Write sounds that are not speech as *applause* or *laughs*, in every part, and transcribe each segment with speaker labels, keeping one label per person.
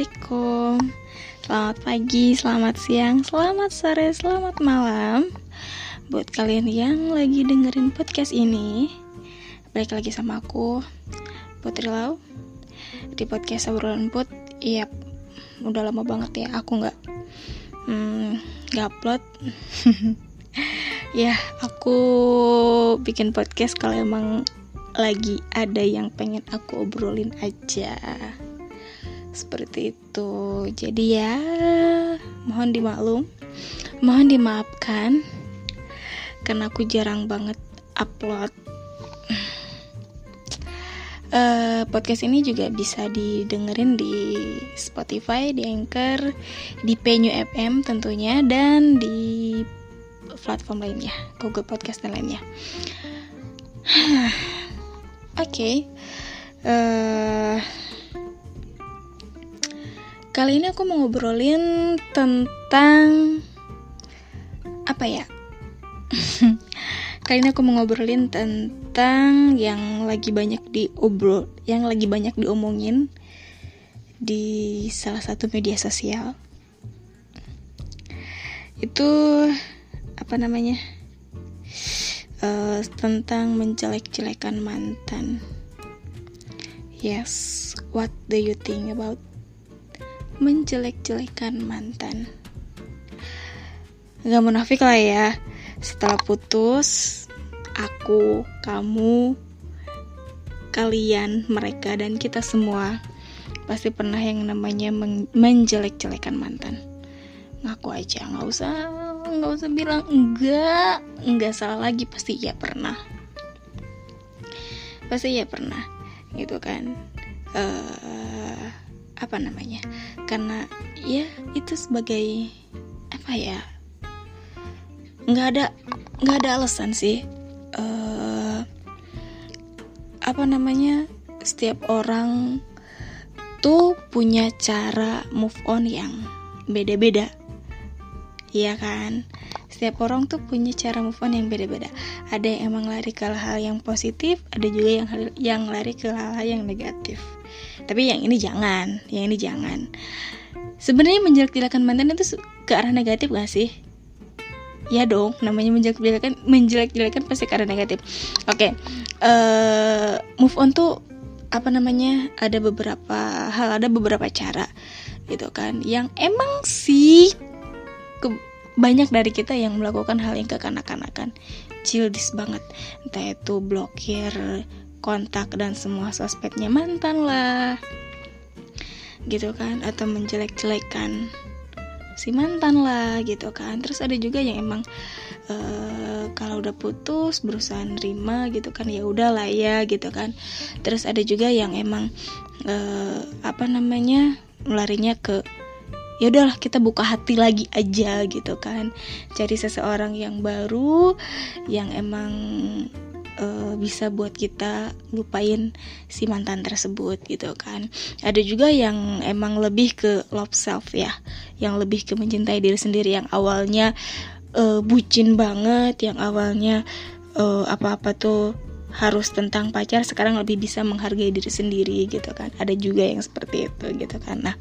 Speaker 1: Assalamualaikum. Selamat pagi, selamat siang, selamat sore, selamat malam. Buat kalian yang lagi dengerin podcast ini Balik lagi sama aku Putri Lau. Di podcast Obrolan Put Iya, udah lama banget ya Aku gak hmm, Gak upload. *laughs* Ya, aku bikin podcast kalau emang lagi ada yang pengen aku obrolin aja seperti itu jadi ya mohon dimaklum mohon dimaafkan karena aku jarang banget upload uh, *sighs* podcast ini juga bisa didengerin di Spotify, di Anchor, di Penyu FM tentunya dan di platform lainnya, Google Podcast dan lainnya. *sighs* Oke, okay. uh, eh, Kali ini aku mau ngobrolin tentang apa ya? *laughs* Kali ini aku mau ngobrolin tentang yang lagi banyak diobrol, yang lagi banyak diomongin di salah satu media sosial. Itu apa namanya? Uh, tentang menjelek-jelekan mantan. Yes, what do you think about menjelek-jelekan mantan. Gak munafik lah ya, setelah putus, aku, kamu, kalian, mereka, dan kita semua pasti pernah yang namanya menjelek-jelekan mantan. Ngaku aja, nggak usah, nggak usah bilang enggak, enggak salah lagi pasti ya pernah. Pasti ya pernah, gitu kan. Uh, apa namanya karena ya itu sebagai apa ya nggak ada nggak ada alasan sih uh, apa namanya setiap orang tuh punya cara move on yang beda-beda. Iya kan? Setiap orang tuh punya cara move on yang beda-beda. Ada yang emang lari ke hal yang positif ada juga yang yang lari ke hal-hal yang negatif tapi yang ini jangan yang ini jangan. Sebenarnya menjelek-jelekan mantan itu ke arah negatif gak sih? Ya dong namanya menjelek-jelekan menjelek-jelekan pasti ke arah negatif. Oke okay. uh, eh, move on tuh apa namanya? Ada beberapa hal ada beberapa cara gitu kan yang emang sih ke, banyak dari kita yang melakukan hal yang kekanak-kanakan. Childish banget. Entah itu blokir kontak dan semua sosmednya mantan lah. Gitu kan atau menjelek-jelekan si mantan lah gitu kan. Terus ada juga yang emang uh, kalau udah putus berusaha nerima gitu kan ya udah lah ya gitu kan. Terus ada juga yang emang uh, apa namanya larinya ke ya udahlah kita buka hati lagi aja gitu kan. Cari seseorang yang baru yang emang uh, bisa buat kita lupain si mantan tersebut gitu kan. Ada juga yang emang lebih ke love self ya yang lebih ke mencintai diri sendiri yang awalnya uh, bucin banget yang awalnya uh, apa-apa tuh harus tentang pacar sekarang lebih bisa menghargai diri sendiri gitu kan. Ada juga yang seperti itu gitu kan. Nah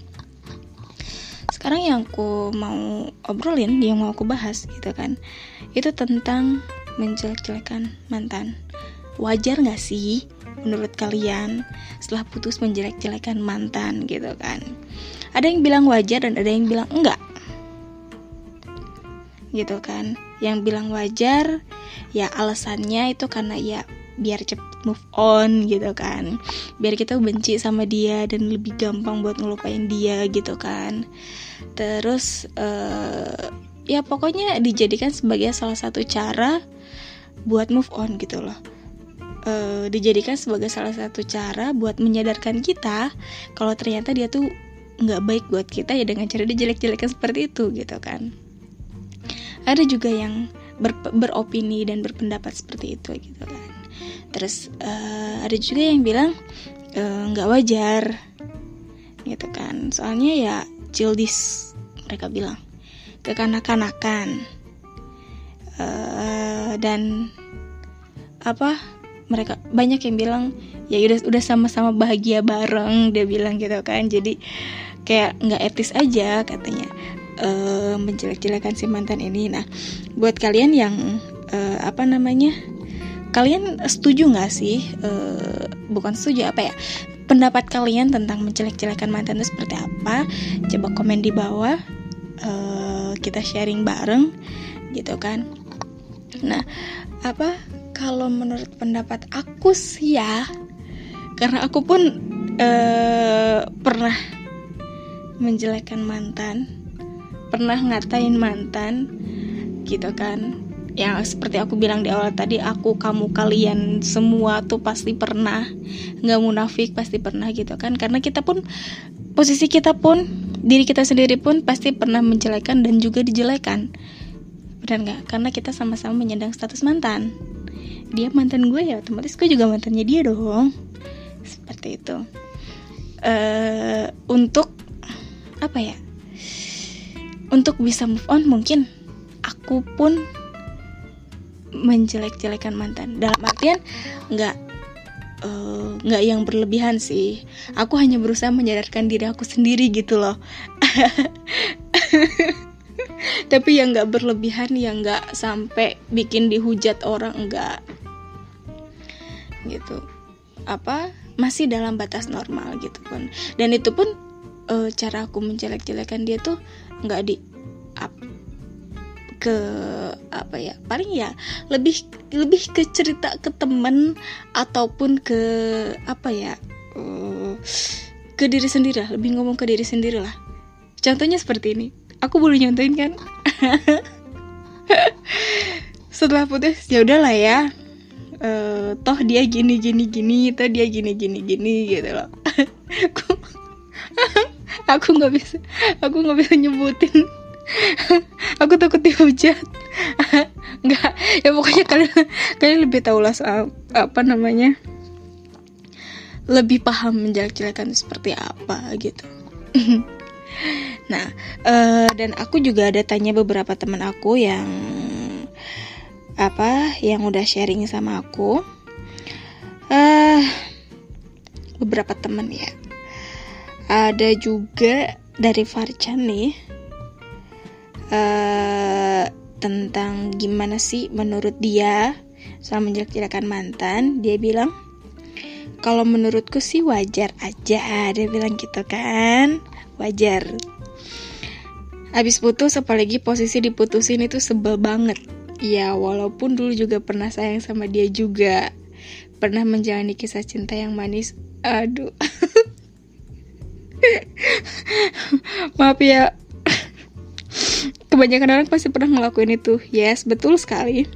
Speaker 1: sekarang yang aku mau obrolin yang mau aku bahas gitu kan itu tentang menjelek-jelekan mantan. Wajar gak sih menurut kalian setelah putus menjelek-jelekan mantan gitu kan? Ada yang bilang wajar dan ada yang bilang enggak. Gitu kan? Yang bilang wajar ya alasannya itu karena ya biar cepet move on gitu kan. Biar kita benci sama dia dan lebih gampang buat ngelupain dia gitu kan. Terus uh, ya pokoknya dijadikan sebagai salah satu cara buat move on gitu loh. Uh, dijadikan sebagai salah satu cara buat menyadarkan kita kalau ternyata dia tuh nggak baik buat kita ya dengan cara dia jelek-jelekan seperti itu gitu kan. Ada juga yang ber, beropini dan berpendapat seperti itu gitu kan. Terus uh, ada juga yang bilang eh, nggak wajar gitu kan. Soalnya ya childish mereka bilang. Kekanak-kanakan dan apa mereka banyak yang bilang ya udah udah sama-sama bahagia bareng dia bilang gitu kan. Jadi kayak nggak etis aja katanya uh, menjelek-jelekan si mantan ini. Nah buat kalian yang uh, apa namanya kalian setuju nggak sih uh, bukan setuju apa ya pendapat kalian tentang menjelek-jelekan mantan itu seperti apa? Coba komen di bawah uh, kita sharing bareng gitu kan nah apa kalau menurut pendapat aku sih ya karena aku pun uh, pernah menjelekkan mantan pernah ngatain mantan gitu kan. Yang seperti aku bilang di awal tadi aku kamu kalian semua tuh pasti pernah nggak munafik pasti pernah gitu kan. Karena kita pun posisi kita pun diri kita sendiri pun pasti pernah menjelekan dan juga dijelekan benar nggak? Karena kita sama-sama menyandang status mantan. Dia mantan gue ya otomatis gue juga mantannya dia dong. Seperti itu. Uh, untuk apa ya? Untuk bisa move on mungkin aku pun menjelek-jelekan mantan. Dalam artian nggak uh, nggak yang berlebihan sih. Aku hanya berusaha menyadarkan diri aku sendiri gitu loh *laughs* *laughs* tapi yang nggak berlebihan yang nggak sampai bikin dihujat orang enggak gitu. Apa? Masih dalam batas normal gitu pun. Dan itu pun e, cara aku menjelek-jelekan dia tuh nggak di up, ke apa ya paling ya lebih lebih ke cerita ke temen ataupun ke apa ya uh, ke diri sendiri lah lebih ngomong ke diri sendiri lah. Contohnya seperti ini aku boleh nyontoin kan? *laughs* Setelah putus ya udahlah ya. Uh, toh dia gini gini gini toh dia gini gini gini gitu loh. Aku *laughs* aku nggak bisa aku nggak bisa nyebutin. *laughs* Aku takut dihujat. Nggak ya pokoknya kalian kalian lebih tahu lah soal apa namanya lebih paham menjelek-jelekan seperti apa gitu nah uh, dan aku juga ada tanya beberapa teman aku yang apa yang udah sharing sama aku. Uh, beberapa temen ya. Ada juga dari Farchan nih. Uh, tentang gimana sih menurut dia soal menjelek-jelekan mantan dia bilang kalau menurutku sih wajar aja dia bilang gitu kan wajar Habis putus apalagi posisi diputusin itu sebel banget Ya, walaupun dulu juga pernah sayang sama dia juga. Pernah menjalani kisah cinta yang manis. Aduh. *laughs* Maaf ya. Kebanyakan orang pasti pernah ngelakuin itu. Yes, betul sekali.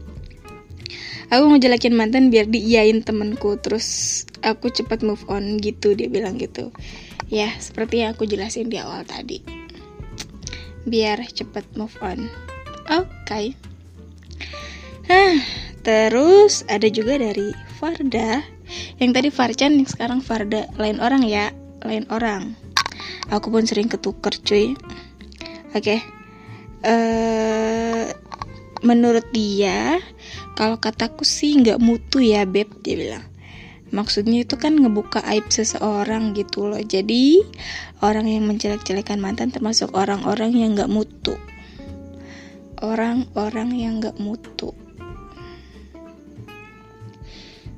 Speaker 1: Aku ngejelekin mantan biar diiyain temenku Terus aku cepat move on gitu Dia bilang gitu Ya seperti yang aku jelasin di awal tadi Biar cepat move on Oke okay. Terus ada juga dari Farda. Yang tadi Farchan, yang sekarang Farda. Lain orang ya, lain orang. Aku pun sering ketuker cuy. Oke. Okay. Uh, eh, menurut dia, kalau kataku sih nggak mutu ya beb, dia bilang. Maksudnya itu kan ngebuka aib seseorang gitu loh. Jadi orang yang menjelek-jelekan mantan termasuk orang-orang yang nggak mutu. Orang-orang yang nggak mutu.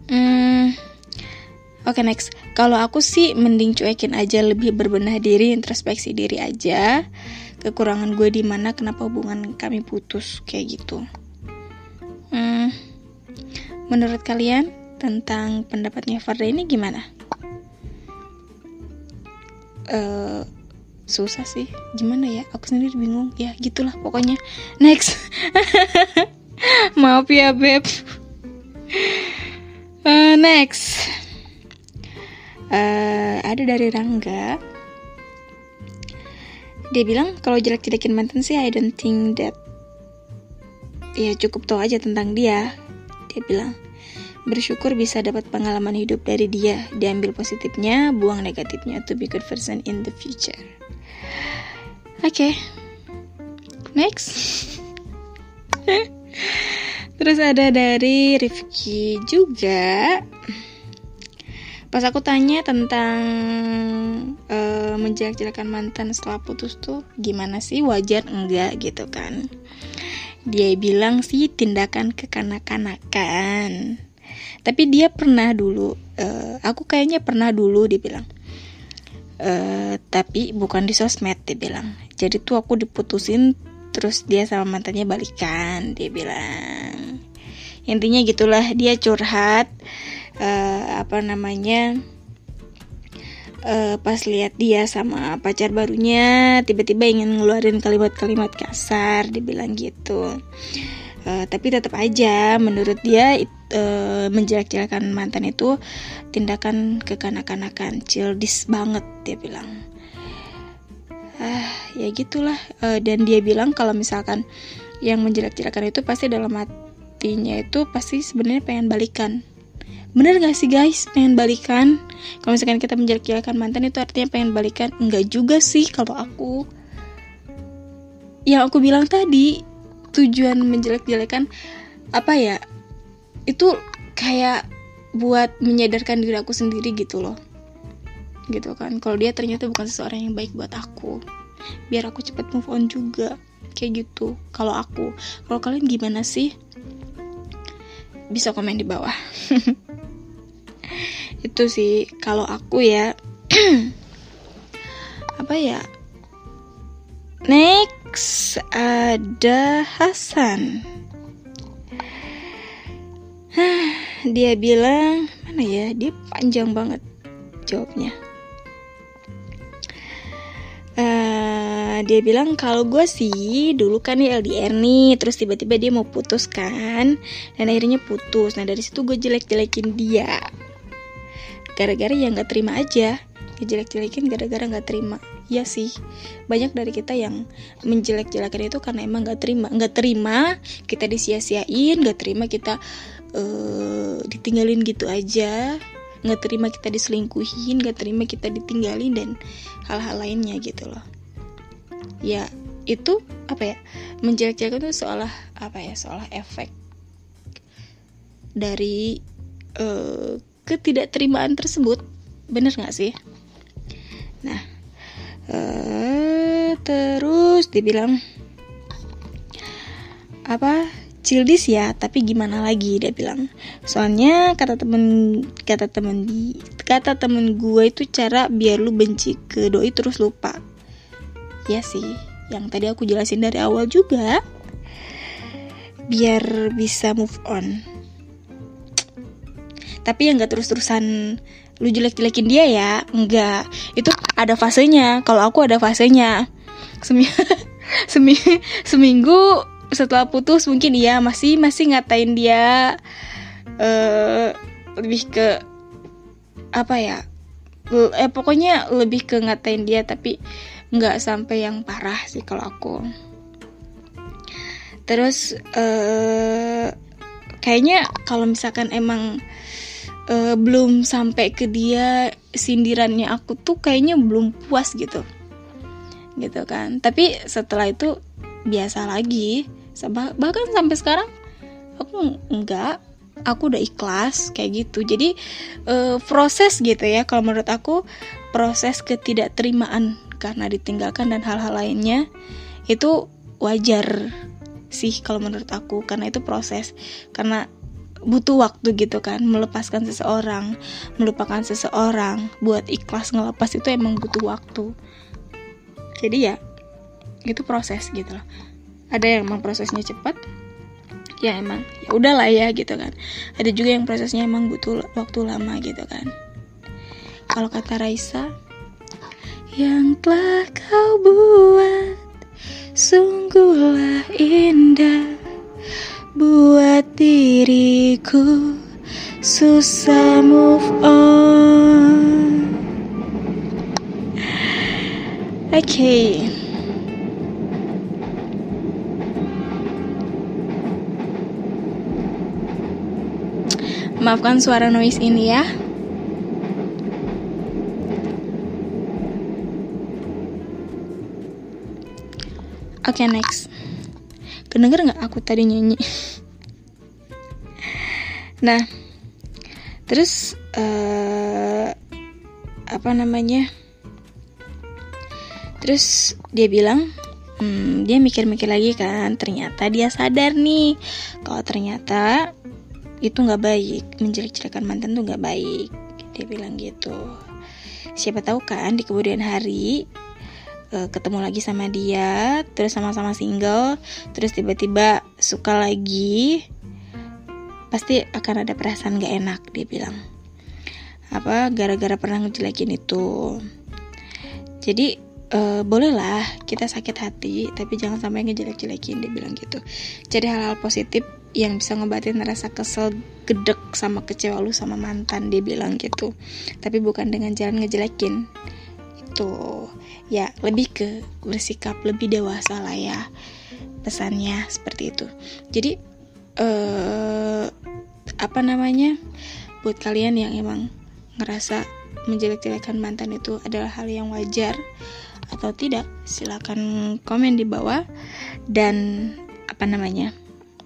Speaker 1: Hmm, Oke okay, next, kalau aku sih mending cuekin aja lebih berbenah diri, introspeksi diri aja. Kekurangan gue di mana, kenapa hubungan kami putus kayak gitu. Hmm, menurut kalian tentang pendapatnya Farda ini gimana? Uh, susah sih, gimana ya? Aku sendiri bingung. Ya gitulah pokoknya. Next, *laughs* maaf ya beb. Uh, next, uh, ada dari Rangga. Dia bilang kalau jelek-jelekin mantan sih I don't think that ya cukup tahu aja tentang dia. Dia bilang bersyukur bisa dapat pengalaman hidup dari dia, diambil positifnya, buang negatifnya to be good person in the future. Oke, okay. next. *laughs* Terus ada dari Rifki juga. Pas aku tanya tentang uh, menjelek-jelekan mantan setelah putus tuh gimana sih? Wajar enggak? Gitu kan. Dia bilang sih tindakan kekanak-kanakan. Tapi dia pernah dulu uh, aku kayaknya pernah dulu dibilang uh, tapi bukan di sosmed dia bilang. Jadi tuh aku diputusin terus dia sama mantannya balikan dia bilang intinya gitulah dia curhat uh, apa namanya uh, pas lihat dia sama pacar barunya tiba-tiba ingin ngeluarin kalimat-kalimat kasar dibilang gitu. Uh, tapi tetap aja menurut dia uh, menjelek-jelekan mantan itu tindakan kekanak-kanakan childish banget dia bilang. Ah ya gitulah. Uh, dan dia bilang kalau misalkan yang menjelek-jelekan itu pasti dalam hatinya itu pasti sebenarnya pengen balikan. Bener gak sih guys? Pengen balikan? Kalau misalkan kita menjelek-jelekan mantan itu artinya pengen balikan? Enggak juga sih kalau aku. Yang aku bilang tadi tujuan menjelek-jelekan apa ya? Itu kayak buat menyadarkan diri aku sendiri gitu loh. Gitu kan? Kalau dia ternyata bukan seseorang yang baik buat aku. Biar aku cepet move on juga. Kayak gitu kalau aku. Kalau kalian gimana sih bisa komen di bawah. *laughs* Itu sih kalau aku ya. *clears throat* Apa ya? Next ada Hasan. Dia bilang mana ya? Dia panjang banget jawabnya uh, dia bilang kalau gue sih dulu kan nih LDR nih terus tiba-tiba dia mau putus kan dan akhirnya putus. Nah dari situ gue jelek-jelekin dia. Gara-gara ya nggak terima aja. Ngejelek-jelekin gara-gara nggak terima. Ya sih. Banyak dari kita yang menjelek-jelekan itu karena emang nggak terima. Nggak terima kita disia-siain nggak terima kita uh, ditinggalin gitu aja. Nggak terima kita diselingkuhin nggak terima kita ditinggalin dan hal-hal lainnya gitu loh ya itu apa ya? Menjelek-jelekan itu seolah apa ya? Seolah efek dari uh, ketidakterimaan tersebut. Bener nggak sih? Nah uh, terus dibilang apa? Childish ya tapi gimana lagi? Dia bilang soalnya kata temen kata temen di kata temen gue itu cara biar lu benci ke doi terus lupa ya sih yang tadi aku jelasin dari awal juga. Biar bisa move on. Tapi yang gak terus-terusan lu jelek-jelekin dia ya enggak itu ada fasenya. Kalau aku ada fasenya. Semi *laughs* semi seminggu setelah putus mungkin iya masih masih ngatain dia uh, lebih ke apa ya eh pokoknya lebih ke ngatain dia tapi nggak sampai yang parah sih kalau aku. Terus uh, kayaknya kalau misalkan emang uh, belum sampai ke dia sindirannya aku tuh kayaknya belum puas gitu. Gitu kan. Tapi setelah itu biasa lagi. Bahkan sampai sekarang aku enggak aku udah ikhlas kayak gitu. Jadi uh, proses gitu ya kalau menurut aku proses ketidakterimaan karena ditinggalkan dan hal-hal lainnya itu wajar sih kalau menurut aku karena itu proses. Karena butuh waktu gitu kan melepaskan seseorang melupakan seseorang buat ikhlas ngelepas itu emang butuh waktu. Jadi ya itu proses gitu loh. Ada yang emang prosesnya cepat ya emang ya udahlah ya gitu kan ada juga yang prosesnya emang butuh waktu lama gitu kan kalau kata Raisa yang telah kau buat sungguhlah indah buat diriku susah move on. Oke. Okay. Maafkan suara noise ini ya. Oke, okay, next. Kedenger nggak aku tadi nyanyi? *laughs* Nah terus uh, apa namanya? Terus dia bilang hmm, dia mikir-mikir lagi kan ternyata dia sadar nih. Kalau ternyata itu nggak baik menjelek-jelekan mantan tuh nggak baik dia bilang gitu. Siapa tahu kan di kemudian hari uh, ketemu lagi sama dia terus sama-sama single terus tiba-tiba suka lagi pasti akan ada perasaan gak enak dia bilang. Apa gara-gara pernah ngejelekin itu. Jadi uh, bolehlah kita sakit hati tapi jangan sampai ngejelek-jelekin dia bilang gitu. Jadi hal-hal positif yang bisa ngebatin rasa kesel gedek sama kecewa lu sama mantan dia bilang gitu. Tapi bukan dengan jalan ngejelekin. Itu ya lebih ke bersikap lebih dewasa lah ya pesannya seperti itu. Jadi uh, apa namanya buat kalian yang emang ngerasa menjelek-jelekan mantan itu adalah hal yang wajar atau tidak silahkan komen di bawah. Dan apa namanya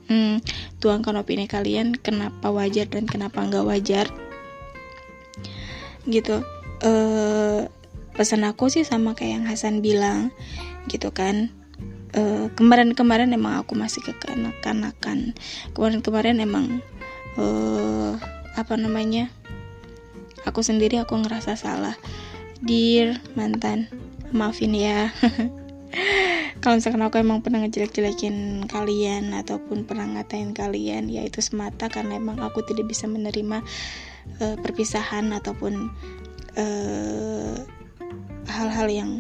Speaker 1: hmm, tuangkan opini kalian kenapa wajar dan kenapa nggak wajar. Gitu. Uh, pesan aku sih sama kayak yang Hasan bilang gitu kan. Kemarin kemarin-kemarin emang aku masih kekanak-kanakan. Kemarin-kemarin emang uh, apa namanya aku sendiri aku ngerasa salah. Dear mantan maafin ya *laughs* kalau misalkan aku emang pernah ngejelek-jelekin kalian ataupun pernah ngatain kalian ya itu semata karena emang aku tidak bisa menerima uh, perpisahan ataupun eh, hal-hal uh, yang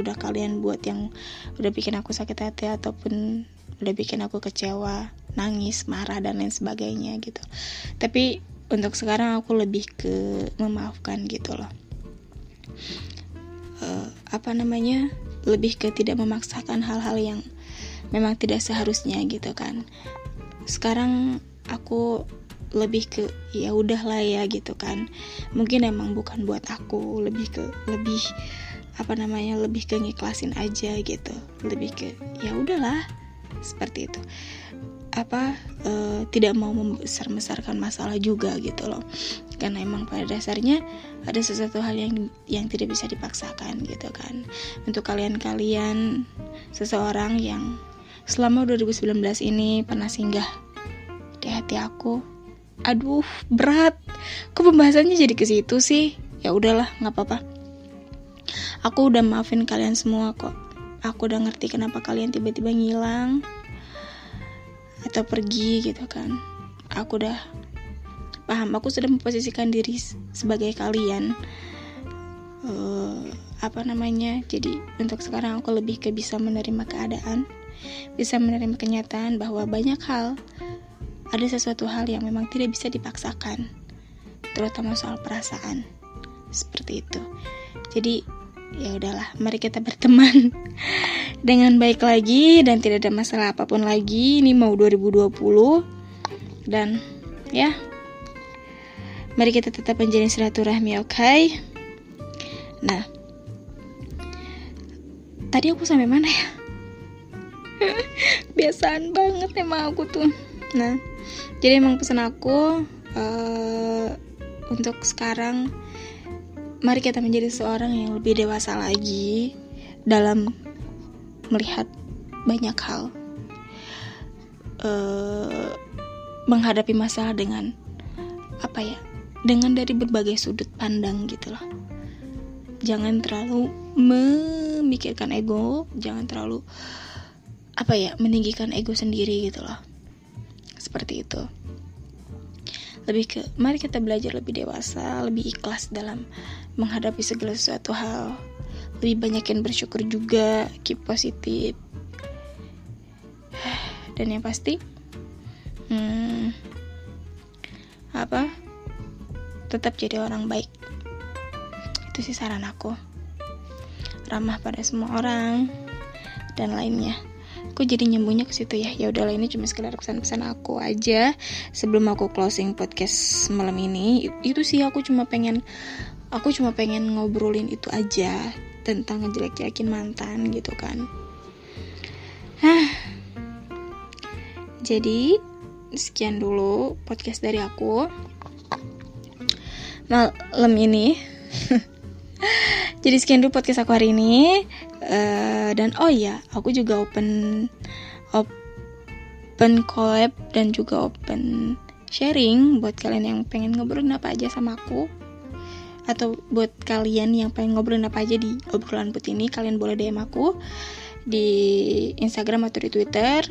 Speaker 1: udah kalian buat yang udah bikin aku sakit hati ataupun udah bikin aku kecewa nangis marah dan lain sebagainya gitu. Tapi untuk sekarang aku lebih ke memaafkan gitu loh. Uh, apa namanya lebih ke tidak memaksakan hal-hal yang memang tidak seharusnya gitu kan. Sekarang aku lebih ke ya udahlah ya gitu kan. Mungkin emang bukan buat aku lebih ke lebih apa namanya lebih ke ngiklasin aja gitu. Lebih ke ya udahlah seperti itu. Apa uh, tidak mau membesar-besarkan masalah juga gitu loh karena emang pada dasarnya ada sesuatu hal yang yang tidak bisa dipaksakan gitu kan. Untuk kalian-kalian seseorang yang selama 2019 ini pernah singgah di hati aku aduh berat. Kok pembahasannya jadi ke situ sih? Ya udahlah nggak apa-apa. Aku udah maafin kalian semua kok. Aku udah ngerti kenapa kalian tiba-tiba ngilang atau pergi gitu kan. Aku udah paham aku sudah memposisikan diri sebagai kalian. Uh, apa namanya jadi untuk sekarang aku lebih ke bisa menerima keadaan bisa menerima kenyataan bahwa banyak hal ada sesuatu hal yang memang tidak bisa dipaksakan terutama soal perasaan. Seperti itu. Jadi ya udahlah mari kita berteman *laughs* dengan baik lagi dan tidak ada masalah apa pun lagi. Ini mau 2020 dan ya mari kita tetap menjalin silaturahmi oke? Okay? nah tadi aku sampai mana ya? *laughs* Biasaan banget emang aku tuh. Nah jadi emang pesan aku uh, untuk sekarang mari kita menjadi seorang yang lebih dewasa lagi dalam melihat banyak hal. Uh, menghadapi masalah dengan apa ya dengan dari berbagai sudut pandang gitu loh. Jangan terlalu memikirkan ego jangan terlalu apa ya meninggikan ego sendiri gitu loh. Seperti itu. Lebih ke mari kita belajar lebih dewasa lebih ikhlas dalam menghadapi segala sesuatu hal. Lebih banyak yang bersyukur juga keep positif *sighs* dan yang pasti hmm, apa tetap jadi orang baik. Itu sih saran aku. Ramah pada semua orang dan lainnya. Aku jadi nyambungnya ke situ ya. Ya udahlah ini cuma sekedar pesan-pesan aku aja. Sebelum aku closing podcast malam ini itu sih aku cuma pengen aku cuma pengen ngobrolin itu aja tentang ngejelek-jelekin mantan gitu kan. Hah. jadi sekian dulu podcast dari aku malam ini. *laughs* Jadi sekian dulu podcast aku hari ini. Uh, dan oh iya aku juga open open collab dan juga open sharing buat kalian yang pengen ngobrolin apa aja sama aku. Atau buat kalian yang pengen ngobrolin apa aja di obrolan put ini kalian boleh DM aku di Instagram atau di Twitter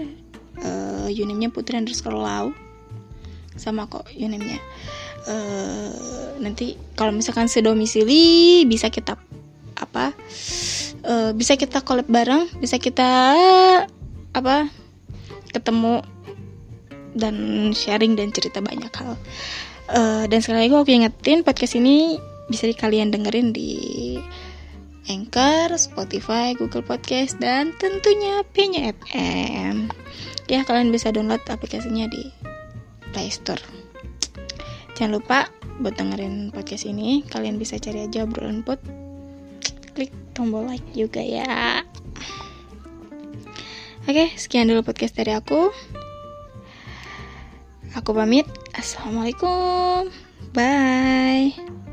Speaker 1: uh, unimnya putri underscore lau. Sama kok unimnya uh, nanti kalau misalkan sedomisili bisa kita apa uh, bisa kita collab bareng bisa kita apa ketemu dan sharing dan cerita banyak hal uh, dan sekali lagi aku ingetin podcast ini bisa kalian dengerin di Anchor, Spotify, Google Podcast, dan tentunya P-nya FM. Ya, kalian bisa download aplikasinya di Play Store. Jangan lupa buat dengerin podcast ini, kalian bisa cari aja obrolan pot. Klik tombol like juga ya. Oke, sekian dulu podcast dari aku. Aku pamit. Assalamualaikum. Bye.